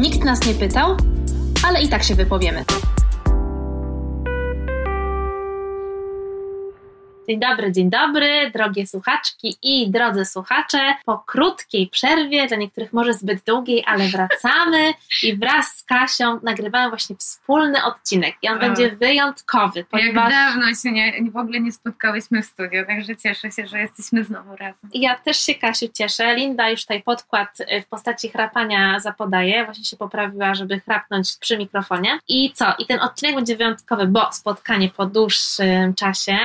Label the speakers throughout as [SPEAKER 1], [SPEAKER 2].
[SPEAKER 1] Nikt nas nie pytał, ale i tak się wypowiemy. Dzień dobry, dzień dobry, drogie słuchaczki i drodzy słuchacze. Po krótkiej przerwie, dla niektórych może zbyt długiej, ale wracamy i wraz z Kasią nagrywamy właśnie wspólny odcinek i on o. będzie wyjątkowy.
[SPEAKER 2] Ponieważ... Jak dawno się nie, w ogóle nie spotkałyśmy w studio, także cieszę się, że jesteśmy znowu razem.
[SPEAKER 1] Ja też się, Kasiu, cieszę. Linda już tutaj podkład w postaci chrapania zapodaje. Właśnie się poprawiła, żeby chrapnąć przy mikrofonie. I co? I ten odcinek będzie wyjątkowy, bo spotkanie po dłuższym czasie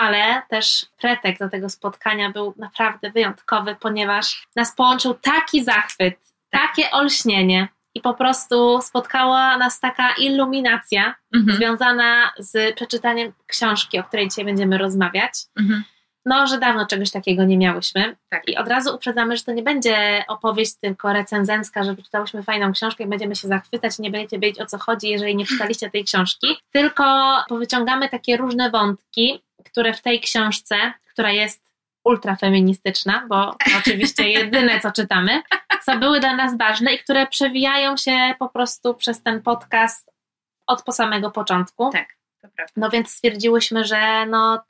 [SPEAKER 1] ale też pretekst do tego spotkania był naprawdę wyjątkowy, ponieważ nas połączył taki zachwyt, takie olśnienie i po prostu spotkała nas taka iluminacja mhm. związana z przeczytaniem książki, o której dzisiaj będziemy rozmawiać. Mhm. No, że dawno czegoś takiego nie miałyśmy. Tak. I od razu uprzedzamy, że to nie będzie opowieść tylko recenzencka, że przeczytałyśmy fajną książkę i będziemy się zachwycać i nie będziecie wiedzieć o co chodzi, jeżeli nie czytaliście tej książki. Tylko powyciągamy takie różne wątki, które w tej książce, która jest ultrafeministyczna, bo to oczywiście jedyne, co czytamy, co były dla nas ważne i które przewijają się po prostu przez ten podcast od po samego początku.
[SPEAKER 2] Tak.
[SPEAKER 1] No więc stwierdziłyśmy, że no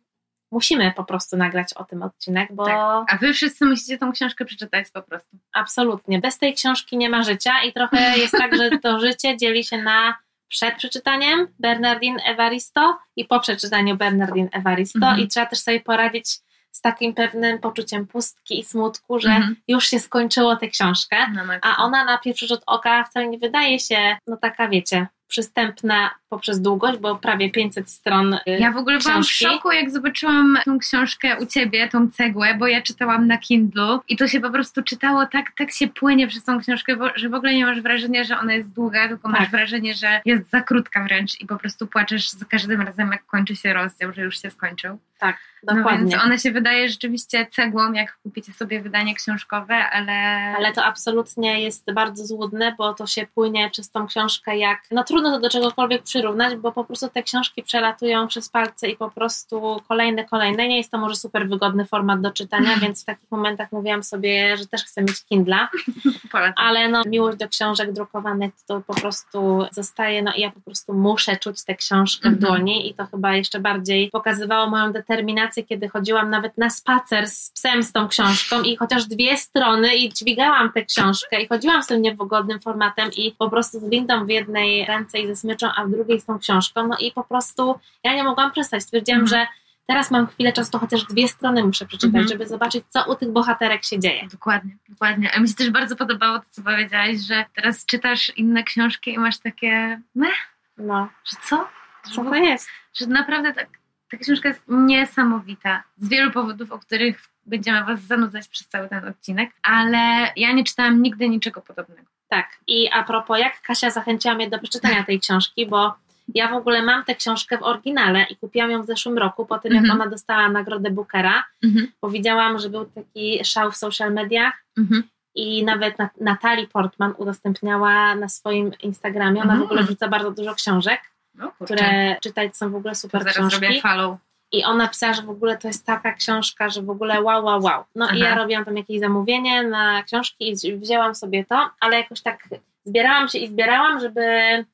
[SPEAKER 1] musimy po prostu nagrać o tym odcinek, bo... Tak.
[SPEAKER 2] A wy wszyscy musicie tą książkę przeczytać po prostu.
[SPEAKER 1] Absolutnie. Bez tej książki nie ma życia i trochę jest tak, że to życie dzieli się na przed przeczytaniem Bernardine Evaristo i po przeczytaniu Bernardine Evaristo mhm. i trzeba też sobie poradzić z takim pewnym poczuciem pustki i smutku, że mhm. już się skończyło tę książkę, no, a ona na pierwszy rzut oka wcale nie wydaje się, no taka wiecie, przystępna poprzez długość, bo prawie 500 stron. Y,
[SPEAKER 2] ja w ogóle książki. byłam w szoku, jak zobaczyłam tą książkę u ciebie, tą cegłę, bo ja czytałam na Kindle i to się po prostu czytało tak, tak się płynie przez tą książkę, że w ogóle nie masz wrażenia, że ona jest długa, tylko tak. masz wrażenie, że jest za krótka wręcz i po prostu płaczesz za każdym razem, jak kończy się rozdział, że już się skończył.
[SPEAKER 1] Tak, dokładnie.
[SPEAKER 2] No więc ona się wydaje rzeczywiście cegłą, jak kupicie sobie wydanie książkowe, ale...
[SPEAKER 1] Ale to absolutnie jest bardzo złudne, bo to się płynie przez tą książkę jak... No trudno to do czegokolwiek przyrównać, bo po prostu te książki przelatują przez palce i po prostu kolejne, kolejne. Nie jest to może super wygodny format do czytania, więc w takich momentach mówiłam sobie, że też chcę mieć Kindla, ale no miłość do książek drukowanych to po prostu zostaje, no i ja po prostu muszę czuć tę książkę w mhm. dłoni i to chyba jeszcze bardziej pokazywało moją determinację, kiedy chodziłam nawet na spacer z psem z tą książką i chociaż dwie strony i dźwigałam tę książkę i chodziłam z tym niewygodnym formatem i po prostu z windą w jednej ręce i ze smyczą, a w drugiej z tą książką, no i po prostu ja nie mogłam przestać. Stwierdziłam, mhm. że teraz mam chwilę czasu, to chociaż dwie strony muszę przeczytać, mhm. żeby zobaczyć, co u tych bohaterek się dzieje.
[SPEAKER 2] Dokładnie, dokładnie. A mi się też bardzo podobało to, co powiedziałaś, że teraz czytasz inne książki i masz takie meh,
[SPEAKER 1] no.
[SPEAKER 2] że co?
[SPEAKER 1] Co to jest?
[SPEAKER 2] Że naprawdę tak, ta książka jest niesamowita. Z wielu powodów, o których będziemy Was zanudzać przez cały ten odcinek, ale ja nie czytałam nigdy niczego podobnego.
[SPEAKER 1] Tak, i a propos, jak Kasia zachęciła mnie do przeczytania tej książki, bo ja w ogóle mam tę książkę w oryginale i kupiłam ją w zeszłym roku, po tym jak mm -hmm. ona dostała nagrodę Bookera, mm -hmm. bo widziałam, że był taki szał w social mediach mm -hmm. i nawet Natalie Portman udostępniała na swoim Instagramie, ona w ogóle wrzuca bardzo dużo książek, no, które czytać są w ogóle super
[SPEAKER 2] Zaraz
[SPEAKER 1] książki.
[SPEAKER 2] Zrobię follow.
[SPEAKER 1] I ona pisała, że w ogóle to jest taka książka, że w ogóle wow, wow, wow. No Aha. i ja robiłam tam jakieś zamówienie na książki i wzięłam sobie to, ale jakoś tak zbierałam się i zbierałam, żeby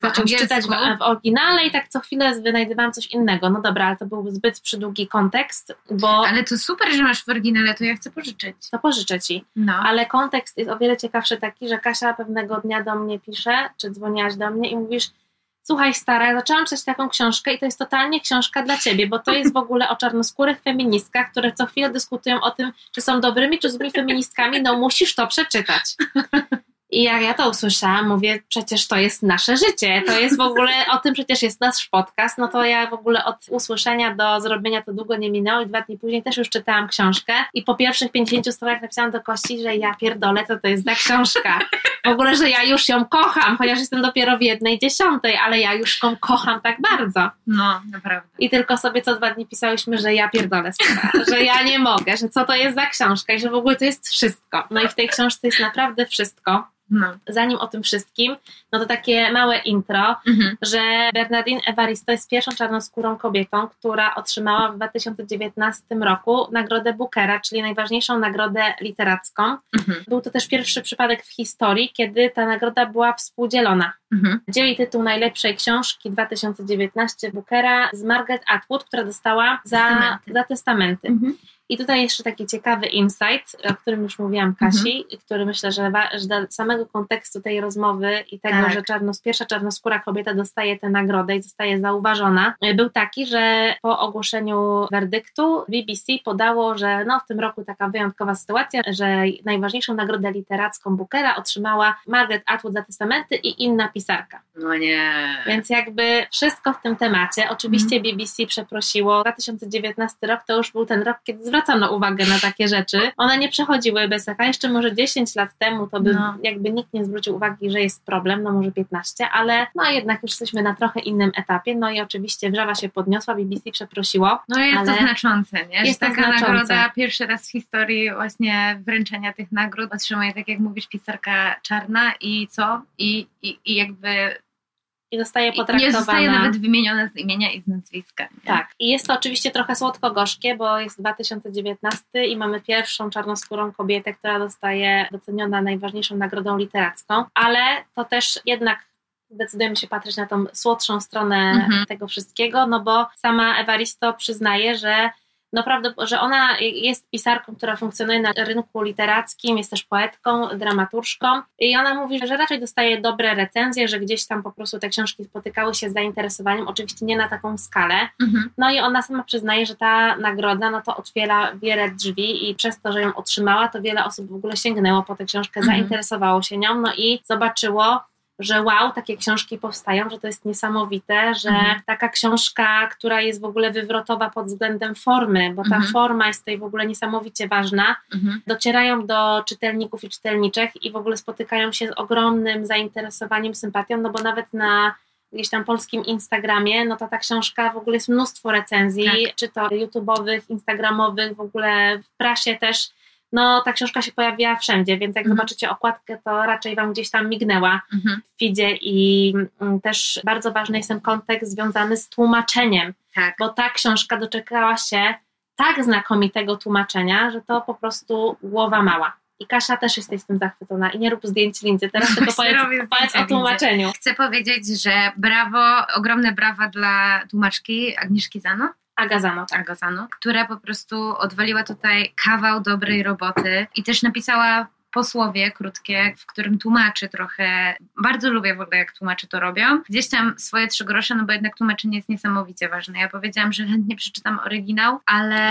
[SPEAKER 1] zacząć czytać w, w, oryginale i tak co chwilę wynajdywałam coś innego. No dobra, ale to był zbyt przydługi kontekst, bo...
[SPEAKER 2] Ale to super, że masz w oryginale, to ja chcę pożyczyć.
[SPEAKER 1] To pożyczę Ci. No. Ale kontekst jest o wiele ciekawszy taki, że Kasia pewnego dnia do mnie pisze, czy dzwoniłaś do mnie i mówisz Słuchaj, stara, ja zaczęłam czytać taką książkę i to jest totalnie książka dla ciebie, bo to jest w ogóle o czarnoskórych feministkach, które co chwilę dyskutują o tym, czy są dobrymi, czy złymi feministkami. No musisz to przeczytać. I jak ja to usłyszałam, mówię, przecież to jest nasze życie, to jest w ogóle, o tym przecież jest nasz podcast, no to ja w ogóle od usłyszenia do zrobienia to długo nie minęło i dwa dni później też już czytałam książkę i po pierwszych 50 stronach napisałam do Kości, że ja pierdolę, co to jest za książka. W ogóle, że ja już ją kocham, chociaż jestem dopiero w jednej dziesiątej, ale ja już ją kocham tak bardzo.
[SPEAKER 2] No, naprawdę.
[SPEAKER 1] I tylko sobie co dwa dni pisałyśmy, że ja pierdolę, że ja nie mogę, że co to jest za książka i że w ogóle to jest wszystko. No i w tej książce jest naprawdę wszystko. No. Zanim o tym wszystkim, no to takie małe intro, mhm. że Bernardine Evaristo jest pierwszą czarnoskórą kobietą, która otrzymała w 2019 roku nagrodę Bookera, czyli najważniejszą nagrodę literacką. Mhm. Był to też pierwszy przypadek w historii, kiedy ta nagroda była współdzielona.
[SPEAKER 2] Mhm.
[SPEAKER 1] Dzieli tytuł najlepszej książki 2019 Bookera z Margaret Atwood, która dostała za
[SPEAKER 2] Testamenty.
[SPEAKER 1] za testamenty.
[SPEAKER 2] Mhm.
[SPEAKER 1] I tutaj jeszcze taki ciekawy insight, o którym już mówiłam Kasi, który myślę, że, że dla samego kontekstu tej rozmowy i tego,
[SPEAKER 2] Tak.
[SPEAKER 1] że czarnos, pierwsza czarnoskóra kobieta dostaje tę nagrodę i zostaje zauważona, był taki, że po ogłoszeniu werdyktu BBC podało, że no, w tym roku taka wyjątkowa sytuacja, że najważniejszą nagrodę literacką Bookera otrzymała Margaret Atwood za testamenty i inna pisarka.
[SPEAKER 2] No nie.
[SPEAKER 1] Więc jakby wszystko w tym temacie. Oczywiście
[SPEAKER 2] Mhm.
[SPEAKER 1] BBC przeprosiło. 2019 rok to już był ten rok, kiedy zwracano uwagę na takie rzeczy. One nie przechodziły bez echa. Jeszcze może 10 lat temu to by
[SPEAKER 2] No.
[SPEAKER 1] jakby nikt nie zwrócił uwagi, że jest problem, no może 15, ale no jednak już jesteśmy na trochę innym etapie. No i oczywiście wrzawa się podniosła, BBC przeprosiło.
[SPEAKER 2] No jest to znaczące, nie?
[SPEAKER 1] jest
[SPEAKER 2] że
[SPEAKER 1] to
[SPEAKER 2] taka
[SPEAKER 1] znaczące.
[SPEAKER 2] nagroda pierwszy raz w historii właśnie wręczenia tych nagród otrzymuje, tak jak mówisz, pisarka czarna i co? I, i, i jakby
[SPEAKER 1] I zostaje
[SPEAKER 2] i nie
[SPEAKER 1] potraktowana...
[SPEAKER 2] zostaje nawet wymieniona z imienia i z nazwiska. Nie?
[SPEAKER 1] Tak. I jest to oczywiście trochę słodko-gorzkie, bo jest 2019 i mamy pierwszą czarnoskórą kobietę, która dostaje doceniona najważniejszą nagrodą literacką, ale to też jednak decydujemy się patrzeć na tą słodszą stronę
[SPEAKER 2] Mhm.
[SPEAKER 1] tego wszystkiego, no bo sama Evaristo przyznaje, że no prawda, że ona jest pisarką, która funkcjonuje na rynku literackim, jest też poetką, dramaturżką i ona mówi, że raczej dostaje dobre recenzje, że gdzieś tam po prostu te książki spotykały się z zainteresowaniem, oczywiście nie na taką skalę,
[SPEAKER 2] Mhm.
[SPEAKER 1] no i ona sama przyznaje, że ta nagroda no to otwiera wiele drzwi i przez to, że ją otrzymała, to wiele osób w ogóle sięgnęło po tę książkę,
[SPEAKER 2] Mhm.
[SPEAKER 1] zainteresowało się nią, no i zobaczyło, że wow, takie książki powstają, że to jest niesamowite, że
[SPEAKER 2] Mhm.
[SPEAKER 1] taka książka, która jest w ogóle wywrotowa pod względem formy, bo ta
[SPEAKER 2] Mhm.
[SPEAKER 1] forma jest tutaj w ogóle niesamowicie ważna,
[SPEAKER 2] Mhm.
[SPEAKER 1] docierają do czytelników i czytelniczek i w ogóle spotykają się z ogromnym zainteresowaniem, sympatią, no bo nawet na gdzieś tam polskim Instagramie, no to ta książka w ogóle jest mnóstwo recenzji,
[SPEAKER 2] Tak.
[SPEAKER 1] czy to YouTube'owych, Instagramowych, w ogóle w prasie też. No ta książka się pojawiła wszędzie, więc jak
[SPEAKER 2] Mhm.
[SPEAKER 1] zobaczycie okładkę, to raczej Wam gdzieś tam mignęła
[SPEAKER 2] Mhm.
[SPEAKER 1] w feedzie i mm, też bardzo ważny jest ten kontekst związany z tłumaczeniem,
[SPEAKER 2] Tak.
[SPEAKER 1] bo ta książka doczekała się tak znakomitego tłumaczenia, że to po prostu głowa mała. I Kasia też jesteś z tym zachwycona i nie rób zdjęć Lindzie, teraz tylko
[SPEAKER 2] Właśnie
[SPEAKER 1] powiedz, powiedz o tłumaczeniu.
[SPEAKER 2] Chcę powiedzieć, że brawo, ogromne brawa dla tłumaczki Agnieszki Zano.
[SPEAKER 1] Agazano, tak.
[SPEAKER 2] Agazano, która po prostu odwaliła tutaj kawał dobrej roboty i też napisała posłowie krótkie, w którym tłumaczy trochę. Bardzo lubię w ogóle, jak tłumaczy to robią. Gdzieś tam swoje trzy grosze, no bo jednak tłumaczenie jest niesamowicie ważne. Ja powiedziałam, że chętnie przeczytam oryginał, ale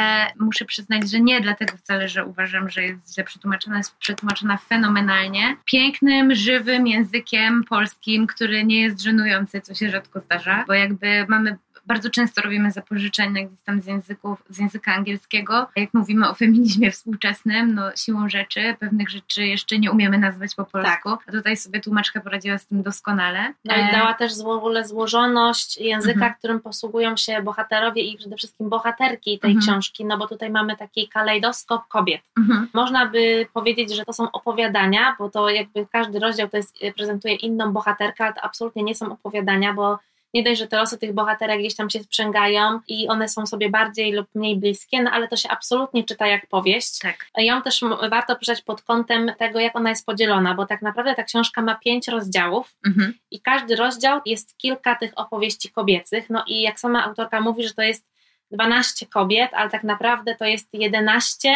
[SPEAKER 2] muszę przyznać, że nie dlatego wcale, że uważam, że jest źle przetłumaczona. Jest przetłumaczona fenomenalnie. Pięknym, żywym językiem polskim, który nie jest żenujący, co się rzadko zdarza, bo jakby mamy bardzo często robimy zapożyczenia gdzieś tam z, języków, z języka angielskiego. Jak mówimy o feminizmie współczesnym, no siłą rzeczy pewnych rzeczy jeszcze nie umiemy nazwać po polsku. A tutaj sobie tłumaczka poradziła z tym doskonale.
[SPEAKER 1] No i
[SPEAKER 2] E,
[SPEAKER 1] dała też w ogóle złożoność języka,
[SPEAKER 2] Mhm.
[SPEAKER 1] którym posługują się bohaterowie i przede wszystkim bohaterki tej
[SPEAKER 2] Mhm.
[SPEAKER 1] książki, no bo tutaj mamy taki kalejdoskop kobiet.
[SPEAKER 2] mhm,
[SPEAKER 1] Można by powiedzieć, że to są opowiadania, bo to jakby każdy rozdział to jest, prezentuje inną bohaterkę, ale to absolutnie nie są opowiadania, bo nie dość, że te losy tych bohaterek gdzieś tam się sprzęgają i one są sobie bardziej lub mniej bliskie, no ale to się absolutnie czyta jak powieść.
[SPEAKER 2] Tak.
[SPEAKER 1] Ją też warto przeczytać pod kątem tego, jak ona jest podzielona, bo tak naprawdę ta książka ma pięć rozdziałów
[SPEAKER 2] Mhm.
[SPEAKER 1] i każdy rozdział jest kilka tych opowieści kobiecych. No i jak sama autorka mówi, że to jest 12 kobiet, ale tak naprawdę to jest 11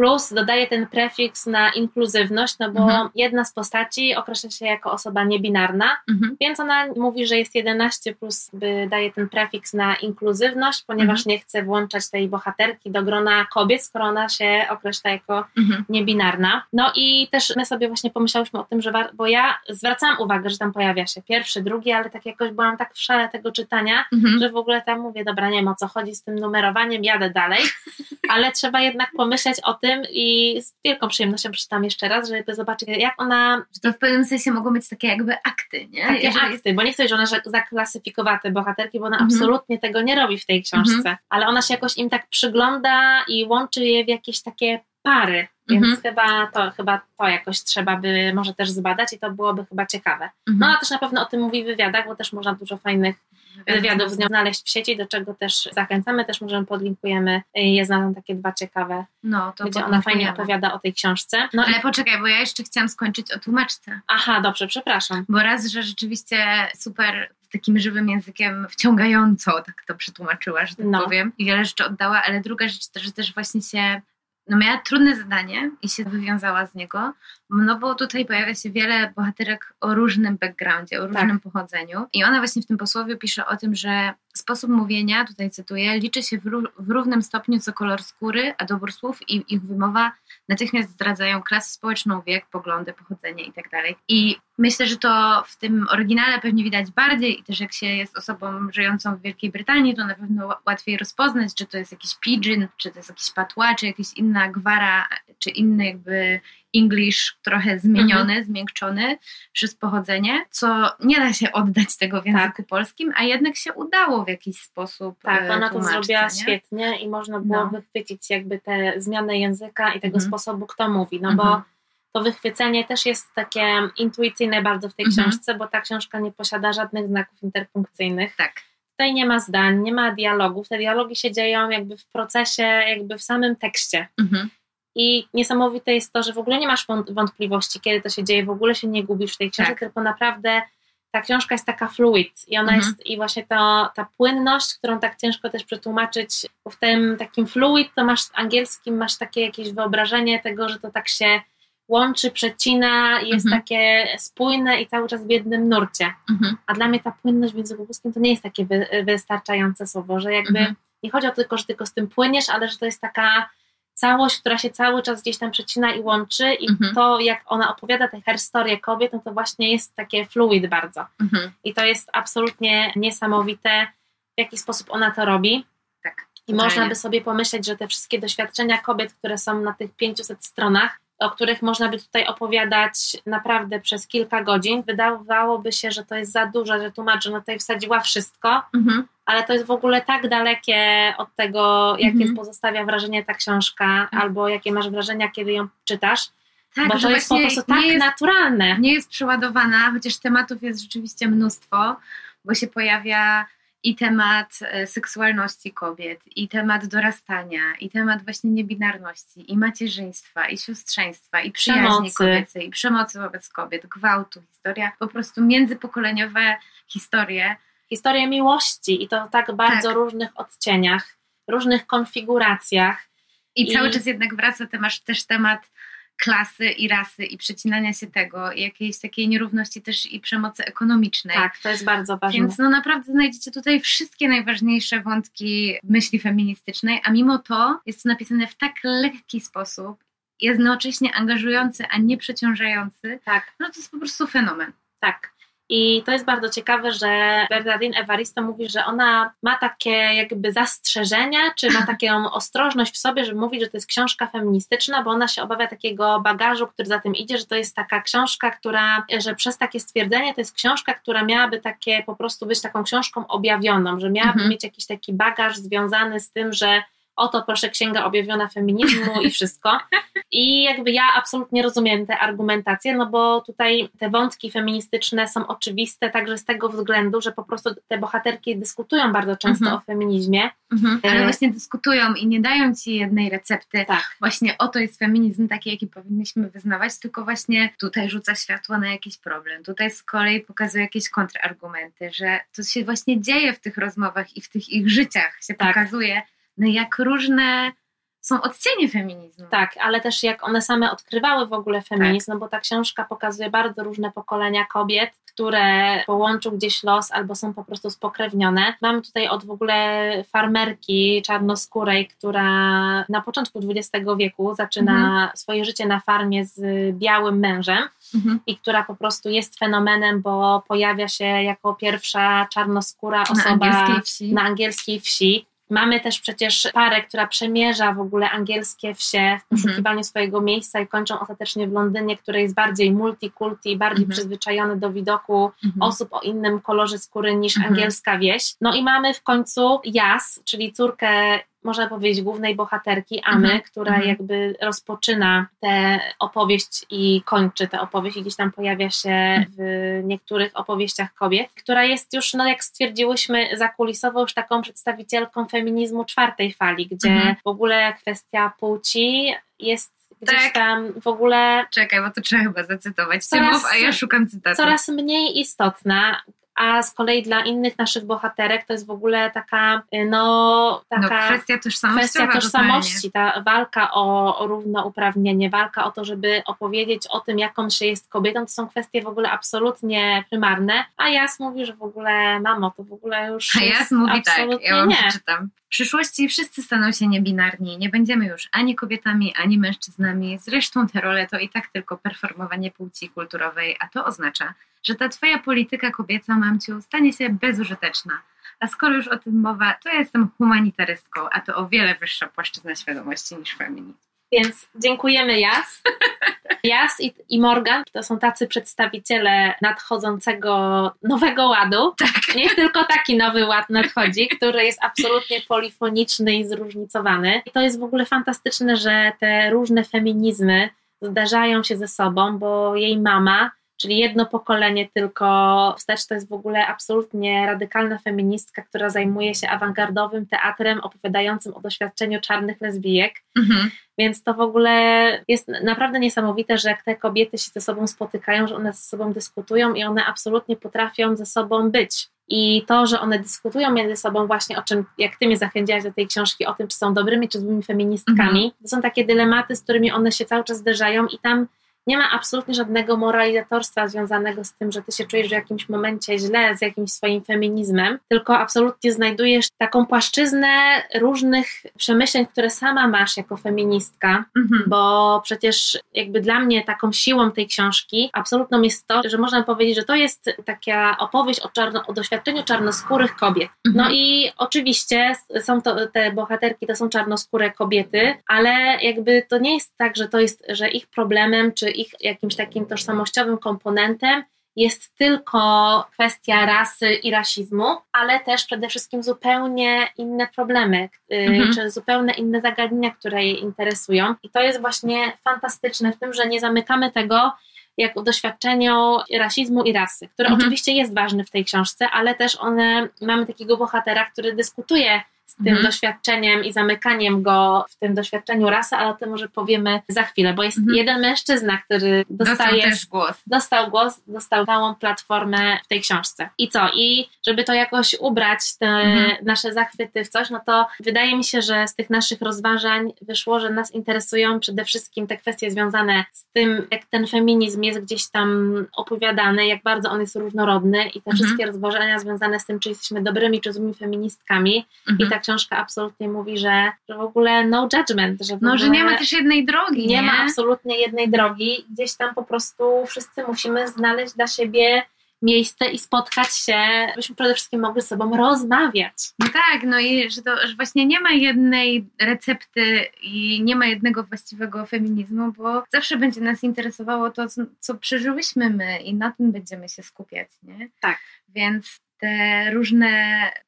[SPEAKER 1] plus dodaje ten prefiks na inkluzywność, no bo
[SPEAKER 2] Mhm.
[SPEAKER 1] jedna z postaci określa się jako osoba niebinarna,
[SPEAKER 2] Mhm.
[SPEAKER 1] więc ona mówi, że jest 11 plus by daje ten prefiks na inkluzywność, ponieważ nie chce włączać tej bohaterki do grona kobiet, skoro ona się określa jako
[SPEAKER 2] Mhm.
[SPEAKER 1] niebinarna. No i też my sobie właśnie pomyślałyśmy o tym, że bo ja zwracałam uwagę, że tam pojawia się pierwszy, drugi, ale tak jakoś byłam tak w szale tego czytania,
[SPEAKER 2] Mhm.
[SPEAKER 1] że w ogóle tam mówię, dobra, nie wiem o co chodzi z tym numerowaniem, jadę dalej, ale trzeba jednak pomyśleć o tym i z wielką przyjemnością przeczytam jeszcze raz, żeby zobaczyć, jak ona,
[SPEAKER 2] Że to w pewnym sensie mogą być takie jakby akty, nie?
[SPEAKER 1] takie
[SPEAKER 2] Jeżeli-
[SPEAKER 1] akty, bo nie chcę, że ona zaklasyfikowała te bohaterki, bo ona
[SPEAKER 2] Mhm.
[SPEAKER 1] absolutnie tego nie robi w tej książce,
[SPEAKER 2] Mhm.
[SPEAKER 1] ale ona się jakoś im tak przygląda i łączy je w jakieś takie pary, więc
[SPEAKER 2] Mhm.
[SPEAKER 1] chyba, to, chyba to jakoś trzeba by może też zbadać i to byłoby chyba ciekawe. No
[SPEAKER 2] Mhm.
[SPEAKER 1] a też na pewno o tym mówi w wywiadach, bo też można dużo fajnych wywiadów z nią znaleźć w sieci, do czego też zachęcamy, też możemy podlinkujemy. Je znalazłam takie dwa ciekawe,
[SPEAKER 2] No, to
[SPEAKER 1] gdzie ona fajnie opowiada o tej książce. No i,
[SPEAKER 2] Ale poczekaj, bo ja jeszcze chciałam skończyć o tłumaczce.
[SPEAKER 1] aha, dobrze, przepraszam.
[SPEAKER 2] Bo raz, że rzeczywiście super takim żywym językiem wciągająco tak to przetłumaczyła, że tak
[SPEAKER 1] No.
[SPEAKER 2] powiem. I wiele rzeczy oddała, ale druga rzecz też, że też właśnie się no miała trudne zadanie i się wywiązała z niego, no bo tutaj pojawia się wiele bohaterek o różnym backgroundzie, o różnym pochodzeniu i ona właśnie w tym posłowie pisze o tym, że sposób mówienia, tutaj cytuję, liczy się w, ró- w równym stopniu co kolor skóry, a dobór słów i ich wymowa natychmiast zdradzają klasę społeczną, wiek, poglądy, pochodzenie itd. I myślę, że to w tym oryginale pewnie widać bardziej i też jak się jest osobą żyjącą w Wielkiej Brytanii, to na pewno łatwiej rozpoznać, czy to jest jakiś pidgin, czy to jest jakiś patois, czy jakaś inna gwara, czy inny jakby English trochę zmieniony, zmiękczony przez pochodzenie, co nie da się oddać tego w języku polskim, a jednak się udało w jakiś sposób
[SPEAKER 1] Tak,
[SPEAKER 2] e,
[SPEAKER 1] ona to zrobiła
[SPEAKER 2] nie?
[SPEAKER 1] świetnie i można było
[SPEAKER 2] No.
[SPEAKER 1] wychwycić jakby tę zmianę języka i tego
[SPEAKER 2] Mhm.
[SPEAKER 1] sposobu, kto mówi, no
[SPEAKER 2] Mhm.
[SPEAKER 1] bo to wychwycenie też jest takie intuicyjne bardzo w tej
[SPEAKER 2] Mhm.
[SPEAKER 1] książce, bo ta książka nie posiada żadnych znaków interpunkcyjnych.
[SPEAKER 2] Tak.
[SPEAKER 1] Tutaj nie ma zdań, nie ma dialogów. Te dialogi się dzieją jakby w procesie, jakby w samym tekście.
[SPEAKER 2] Mhm.
[SPEAKER 1] I niesamowite jest to, że w ogóle nie masz wąt- wątpliwości, kiedy to się dzieje, w ogóle się nie gubisz w tej książce,
[SPEAKER 2] Tak.
[SPEAKER 1] tylko naprawdę ta książka jest taka fluid i ona
[SPEAKER 2] Mhm.
[SPEAKER 1] jest, i właśnie to, ta płynność, którą tak ciężko też przetłumaczyć, w tym takim fluid to masz w angielskim, masz takie jakieś wyobrażenie tego, że to tak się łączy, przecina jest
[SPEAKER 2] Mhm.
[SPEAKER 1] takie spójne i cały czas w jednym nurcie.
[SPEAKER 2] Mhm.
[SPEAKER 1] A dla mnie ta płynność w języku polskim to nie jest takie wy, wystarczające słowo, że jakby
[SPEAKER 2] Mhm.
[SPEAKER 1] nie chodzi o to tylko, że tylko z tym płyniesz, ale że to jest taka całość, która się cały czas gdzieś tam przecina i łączy i
[SPEAKER 2] Mhm.
[SPEAKER 1] to jak ona opowiada tę historię kobiet, no to właśnie jest takie fluid bardzo.
[SPEAKER 2] Mhm.
[SPEAKER 1] I to jest absolutnie niesamowite, w jaki sposób ona to robi.
[SPEAKER 2] Tak.
[SPEAKER 1] I
[SPEAKER 2] totalnie.
[SPEAKER 1] można by sobie pomyśleć, że te wszystkie doświadczenia kobiet, które są na tych 500 stronach, o których można by tutaj opowiadać naprawdę przez kilka godzin, wydawałoby się, że to jest za dużo, że tłumacz, no tutaj wsadziła wszystko,
[SPEAKER 2] Mhm.
[SPEAKER 1] ale to jest w ogóle tak dalekie od tego, jakie
[SPEAKER 2] Mhm.
[SPEAKER 1] pozostawia wrażenie ta książka, albo jakie masz wrażenia, kiedy ją czytasz,
[SPEAKER 2] Tak,
[SPEAKER 1] bo to jest po prostu tak
[SPEAKER 2] nie jest,
[SPEAKER 1] naturalne.
[SPEAKER 2] nie jest przeładowana, chociaż tematów jest rzeczywiście mnóstwo, bo się pojawia i temat e, seksualności kobiet, i temat dorastania, i temat właśnie niebinarności, i macierzyństwa, i siostrzeństwa, i przyjaźni
[SPEAKER 1] Przemocy.
[SPEAKER 2] kobiecej, i przemocy wobec kobiet, gwałtu, historia, po prostu międzypokoleniowe historie.
[SPEAKER 1] Historia miłości i to w tak bardzo
[SPEAKER 2] Tak.
[SPEAKER 1] różnych odcieniach, różnych konfiguracjach.
[SPEAKER 2] I,
[SPEAKER 1] I-
[SPEAKER 2] cały czas jednak wraca też temat klasy i rasy i przecinania się tego, jakiejś takiej nierówności też i przemocy ekonomicznej.
[SPEAKER 1] Tak, to jest bardzo ważne.
[SPEAKER 2] Więc no naprawdę znajdziecie tutaj wszystkie najważniejsze wątki myśli feministycznej, a mimo to jest to napisane w tak lekki sposób, jednocześnie angażujący, a nie przeciążający.
[SPEAKER 1] Tak,
[SPEAKER 2] No to jest po prostu fenomen.
[SPEAKER 1] tak. I to jest bardzo ciekawe, że Bernardine Evaristo mówi, że ona ma takie jakby zastrzeżenia, czy ma taką ostrożność w sobie, żeby mówić, że to jest książka feministyczna, bo ona się obawia takiego bagażu, który za tym idzie, że to jest taka książka, która, że przez takie stwierdzenie to jest książka, która miałaby takie po prostu być taką książką objawioną, że miałaby
[SPEAKER 2] Mhm.
[SPEAKER 1] mieć jakiś taki bagaż związany z tym, że oto proszę księga objawiona feminizmu i wszystko. I jakby ja absolutnie rozumiem tę argumentację, no bo tutaj te wątki feministyczne są oczywiste także z tego względu, że po prostu te bohaterki dyskutują bardzo często
[SPEAKER 2] Mhm.
[SPEAKER 1] o feminizmie.
[SPEAKER 2] Ale
[SPEAKER 1] E,
[SPEAKER 2] właśnie dyskutują i nie dają ci jednej recepty.
[SPEAKER 1] Tak,
[SPEAKER 2] Właśnie oto jest feminizm taki, jaki powinniśmy wyznawać, tylko właśnie tutaj rzuca światło na jakiś problem. Tutaj z kolei pokazuje jakieś kontrargumenty, że to się właśnie dzieje w tych rozmowach i w tych ich życiach się
[SPEAKER 1] Tak.
[SPEAKER 2] pokazuje, jak różne są odcienie feminizmu.
[SPEAKER 1] tak, ale też jak one same odkrywały w ogóle feminizm, no bo ta książka pokazuje bardzo różne pokolenia kobiet, które połączył gdzieś los albo są po prostu spokrewnione. Mamy tutaj od w ogóle farmerki czarnoskórej, która na początku XX wieku zaczyna
[SPEAKER 2] Mhm.
[SPEAKER 1] swoje życie na farmie z białym mężem.
[SPEAKER 2] Mhm.
[SPEAKER 1] i która po prostu jest fenomenem, bo pojawia się jako pierwsza czarnoskóra
[SPEAKER 2] Na
[SPEAKER 1] osoba
[SPEAKER 2] angielskiej wsi.
[SPEAKER 1] na angielskiej wsi. Mamy też przecież parę, która przemierza w ogóle angielskie wsie w poszukiwaniu swojego miejsca i kończą ostatecznie w Londynie, które jest bardziej multikulti, bardziej
[SPEAKER 2] Mhm.
[SPEAKER 1] przyzwyczajone do widoku
[SPEAKER 2] Mhm.
[SPEAKER 1] osób o innym kolorze skóry niż
[SPEAKER 2] Mhm.
[SPEAKER 1] angielska wieś. No i mamy w końcu Jas, czyli córkę można powiedzieć, głównej bohaterki, Amy,
[SPEAKER 2] Mhm,
[SPEAKER 1] która
[SPEAKER 2] mhm.
[SPEAKER 1] jakby rozpoczyna tę opowieść i kończy tę opowieść i gdzieś tam pojawia się w niektórych opowieściach kobiet, która jest już, no jak stwierdziłyśmy, zakulisowo już taką przedstawicielką feminizmu czwartej fali, gdzie
[SPEAKER 2] Mhm.
[SPEAKER 1] w ogóle kwestia płci jest gdzieś
[SPEAKER 2] Tak.
[SPEAKER 1] tam w ogóle
[SPEAKER 2] Czekaj, bo to trzeba chyba zacytować.
[SPEAKER 1] Coraz-
[SPEAKER 2] mów, a ja szukam cytatu.
[SPEAKER 1] coraz mniej istotna. A z kolei dla innych naszych bohaterek to jest w ogóle taka, y, no,
[SPEAKER 2] no,
[SPEAKER 1] taka
[SPEAKER 2] kwestia tożsamościowa
[SPEAKER 1] kwestia tożsamości, ta walka o, o równouprawnienie, walka o to, żeby opowiedzieć o tym, jaką się jest kobietą, to są kwestie w ogóle absolutnie prymarne. A Jas mówi, że w ogóle, mamo, to w ogóle już
[SPEAKER 2] A Jas mówi tak, ja wam
[SPEAKER 1] nie.
[SPEAKER 2] przeczytam. W przyszłości wszyscy staną się niebinarni. Nie będziemy już ani kobietami, ani mężczyznami. Zresztą te role to i tak tylko performowanie płci kulturowej, a to oznacza, że ta twoja polityka kobieca, mamciu, stanie się bezużyteczna. A skoro już o tym mowa, to ja jestem humanitarystką, a to o wiele wyższa płaszczyzna świadomości niż feminizm.
[SPEAKER 1] Więc dziękujemy Jas. Jas i, i Morgan to są tacy przedstawiciele nadchodzącego nowego ładu.
[SPEAKER 2] Tak.
[SPEAKER 1] Niech tylko taki nowy ład nadchodzi, który jest absolutnie polifoniczny i zróżnicowany. I to jest w ogóle fantastyczne, że te różne feminizmy zdarzają się ze sobą, bo jej mama, czyli jedno pokolenie tylko wstecz, to jest w ogóle absolutnie radykalna feministka, która zajmuje się awangardowym teatrem opowiadającym o doświadczeniu czarnych lesbijek.
[SPEAKER 2] Mhm.
[SPEAKER 1] Więc to w ogóle jest naprawdę niesamowite, że jak te kobiety się ze sobą spotykają, że one ze sobą dyskutują i one absolutnie potrafią ze sobą być. I to, że one dyskutują między sobą właśnie o czym, jak ty mnie zachęciłaś do tej książki, o tym, czy są dobrymi, czy złymi feministkami, to są takie dylematy, z którymi one się cały czas zderzają i tam nie ma absolutnie żadnego moralizatorstwa związanego z tym, że ty się czujesz w jakimś momencie źle z jakimś swoim feminizmem, tylko absolutnie znajdujesz taką płaszczyznę różnych przemyśleń, które sama masz jako feministka,
[SPEAKER 2] Mhm.
[SPEAKER 1] bo przecież jakby dla mnie taką siłą tej książki absolutną jest to, że można powiedzieć, że to jest taka opowieść o, czarno, o doświadczeniu czarnoskórych kobiet. No
[SPEAKER 2] Mhm.
[SPEAKER 1] i oczywiście są to te bohaterki, to są czarnoskóre kobiety, ale jakby to nie jest tak, że to jest, że ich problemem czy ich jakimś takim tożsamościowym komponentem jest tylko kwestia rasy i rasizmu, ale też przede wszystkim zupełnie inne problemy, y,
[SPEAKER 2] Mhm.
[SPEAKER 1] czy zupełnie inne zagadnienia, które je interesują. I to jest właśnie fantastyczne w tym, że nie zamykamy tego jak o doświadczeniu rasizmu i rasy, który
[SPEAKER 2] Mhm.
[SPEAKER 1] oczywiście jest ważny w tej książce, ale też one, mamy takiego bohatera, który dyskutuje z tym
[SPEAKER 2] Mhm.
[SPEAKER 1] doświadczeniem i zamykaniem go w tym doświadczeniu rasy, ale o tym może powiemy za chwilę, bo jest
[SPEAKER 2] Mhm.
[SPEAKER 1] jeden mężczyzna, który
[SPEAKER 2] Dostał
[SPEAKER 1] dostaje
[SPEAKER 2] też głos.
[SPEAKER 1] dostał głos, dostał całą platformę w tej książce. I co? I żeby to jakoś ubrać, te
[SPEAKER 2] Mhm.
[SPEAKER 1] nasze zachwyty w coś, no to wydaje mi się, że z tych naszych rozważań wyszło, że nas interesują przede wszystkim te kwestie związane z tym, jak ten feminizm jest gdzieś tam opowiadany, jak bardzo on jest różnorodny i te
[SPEAKER 2] Mhm.
[SPEAKER 1] wszystkie rozważania związane z tym, czy jesteśmy dobrymi, czy złymi feministkami.
[SPEAKER 2] Mhm.
[SPEAKER 1] I ta książka absolutnie mówi, że, że w ogóle no judgment, że
[SPEAKER 2] No, że nie ma też jednej drogi,
[SPEAKER 1] nie,
[SPEAKER 2] nie?
[SPEAKER 1] ma absolutnie jednej drogi. Gdzieś tam po prostu wszyscy musimy znaleźć dla siebie miejsce i spotkać się, byśmy przede wszystkim mogli z sobą rozmawiać.
[SPEAKER 2] No tak, no i że, to, że właśnie nie ma jednej recepty i nie ma jednego właściwego feminizmu, bo zawsze będzie nas interesowało to, co, co przeżyłyśmy my i na tym będziemy się skupiać, nie?
[SPEAKER 1] Tak.
[SPEAKER 2] Więc te różne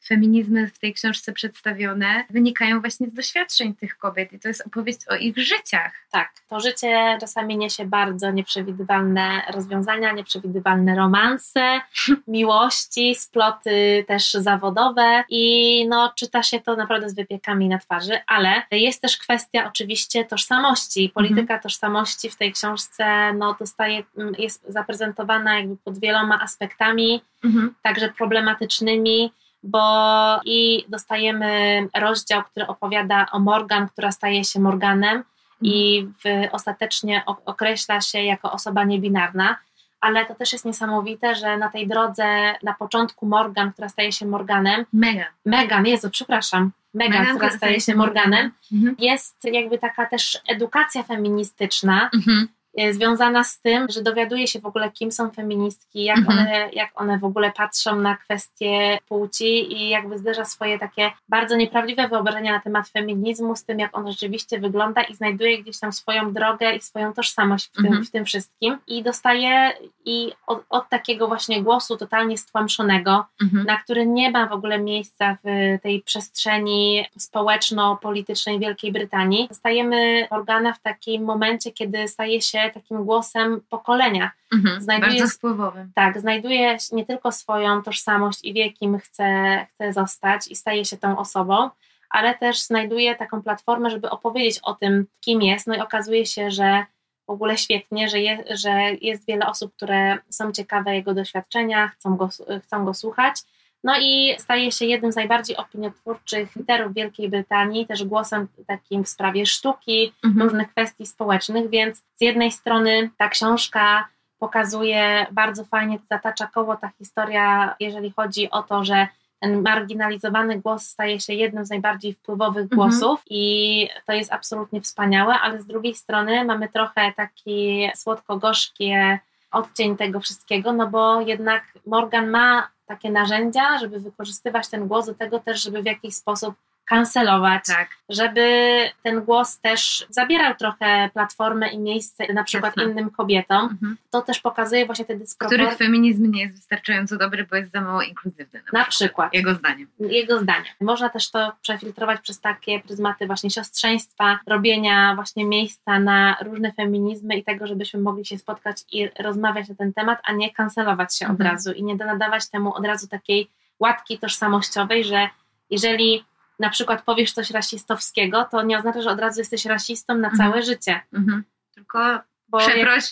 [SPEAKER 2] feminizmy w tej książce przedstawione wynikają właśnie z doświadczeń tych kobiet i to jest opowieść o ich życiach.
[SPEAKER 1] Tak, to życie czasami niesie bardzo nieprzewidywalne rozwiązania, nieprzewidywalne romanse, miłości, sploty też zawodowe i no czyta się to naprawdę z wypiekami na twarzy, ale jest też kwestia oczywiście tożsamości. Polityka tożsamości w tej książce no dostaje, jest zaprezentowana jakby pod wieloma aspektami, także problematycznymi, bo i dostajemy rozdział, który opowiada o Morgan, która staje się Morganem i w, ostatecznie określa się jako osoba niebinarna, ale to też jest niesamowite, że na tej drodze, na początku Morgan, która staje się Morganem,
[SPEAKER 2] Mega.
[SPEAKER 1] Megan, Jezu, przepraszam, Megan,
[SPEAKER 2] Megan,
[SPEAKER 1] która staje się Morganem,
[SPEAKER 2] Mhm.
[SPEAKER 1] jest jakby taka też edukacja feministyczna,
[SPEAKER 2] Mhm.
[SPEAKER 1] E, związana z tym, że dowiaduje się w ogóle, kim są feministki, jak,
[SPEAKER 2] Mhm.
[SPEAKER 1] one, jak one w ogóle patrzą na kwestie płci i jakby zderza swoje takie bardzo nieprawdziwe wyobrażenia na temat feminizmu z tym, jak on rzeczywiście wygląda i znajduje gdzieś tam swoją drogę i swoją tożsamość w tym,
[SPEAKER 2] Mhm.
[SPEAKER 1] w tym wszystkim. I dostaje i od, od takiego właśnie głosu totalnie stłamszonego,
[SPEAKER 2] Mhm.
[SPEAKER 1] na który nie ma w ogóle miejsca w tej przestrzeni społeczno-politycznej Wielkiej Brytanii. Dostajemy Morgana w takim momencie, kiedy staje się takim głosem pokolenia.
[SPEAKER 2] Mhm.
[SPEAKER 1] Znajduje-
[SPEAKER 2] Bardzo wpływowym.
[SPEAKER 1] Tak, znajduje nie tylko swoją tożsamość i wie, kim chce, chce zostać i staje się tą osobą, ale też znajduje taką platformę, żeby opowiedzieć o tym, kim jest. No i okazuje się, że w ogóle świetnie, że, je, że jest wiele osób, które są ciekawe jego doświadczenia, chcą go, chcą go słuchać. No i staje się jednym z najbardziej opiniotwórczych literów Wielkiej Brytanii, też głosem takim w sprawie sztuki,
[SPEAKER 2] Mhm.
[SPEAKER 1] różnych kwestii społecznych, więc z jednej strony ta książka pokazuje bardzo fajnie, zatacza koło ta historia, jeżeli chodzi o to, że ten marginalizowany głos staje się jednym z najbardziej wpływowych
[SPEAKER 2] Mhm.
[SPEAKER 1] głosów i to jest absolutnie wspaniałe, ale z drugiej strony mamy trochę taki słodko-gorzkie odcień tego wszystkiego, no bo jednak Morgan ma takie narzędzia, żeby wykorzystywać ten głos do tego też, żeby w jakiś sposób kancelować,
[SPEAKER 2] Tak.
[SPEAKER 1] żeby ten głos też zabierał trochę platformę i miejsce na przykład
[SPEAKER 2] Jasne.
[SPEAKER 1] innym kobietom.
[SPEAKER 2] Mhm.
[SPEAKER 1] To też pokazuje właśnie te
[SPEAKER 2] Których
[SPEAKER 1] dysproporcje.
[SPEAKER 2] feminizm nie jest wystarczająco dobry, bo jest za mało inkluzywny.
[SPEAKER 1] Na przykład.
[SPEAKER 2] Jego zdaniem.
[SPEAKER 1] Jego zdanie. Można też to przefiltrować przez takie pryzmaty właśnie siostrzeństwa, robienia właśnie miejsca na różne feminizmy i tego, żebyśmy mogli się spotkać i rozmawiać na ten temat, a nie kancelować się od
[SPEAKER 2] Mhm.
[SPEAKER 1] razu i nie nadawać temu od razu takiej łatki tożsamościowej, że jeżeli na przykład powiesz coś rasistowskiego, to nie oznacza, że od razu jesteś rasistą na
[SPEAKER 2] Mhm.
[SPEAKER 1] całe życie.
[SPEAKER 2] Mhm. Tylko
[SPEAKER 1] Bo jak-
[SPEAKER 2] przeproś,